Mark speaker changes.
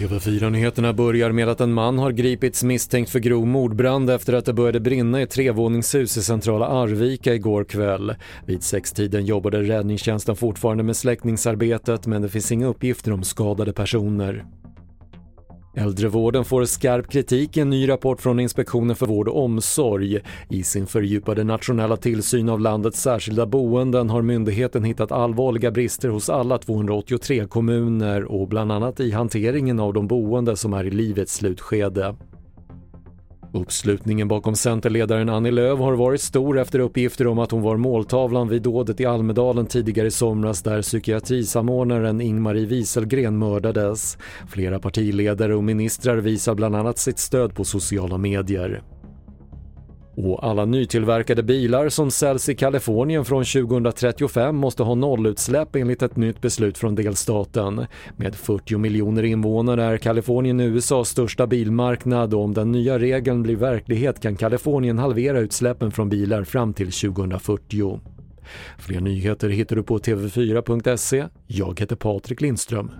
Speaker 1: TV4-nyheterna börjar med att en man har gripits misstänkt för grov mordbrand efter att det började brinna i ett trevåningshus i centrala Arvika igår kväll. Vid sextiden jobbade räddningstjänsten fortfarande med släckningsarbetet men det finns inga uppgifter om skadade personer. Äldrevården får skarp kritik i en ny rapport från Inspektionen för vård och omsorg. I sin fördjupade nationella tillsyn av landets särskilda boenden har myndigheten hittat allvarliga brister hos alla 283 kommuner och bland annat i hanteringen av de boende som är i livets slutskede. Uppslutningen bakom Centerledaren Annie Lööf har varit stor efter uppgifter om att hon var måltavlan vid dådet i Almedalen tidigare i somras där psykiatrisamordnaren Ingmarie Wieselgren mördades. Flera partiledare och ministrar visar bland annat sitt stöd på sociala medier. Och alla nytillverkade bilar som säljs i Kalifornien från 2035 måste ha nollutsläpp enligt ett nytt beslut från delstaten. Med 40 miljoner invånare är Kalifornien USAs största bilmarknad och om den nya regeln blir verklighet kan Kalifornien halvera utsläppen från bilar fram till 2040. Fler nyheter hittar du på tv4.se. Jag heter Patrik Lindström.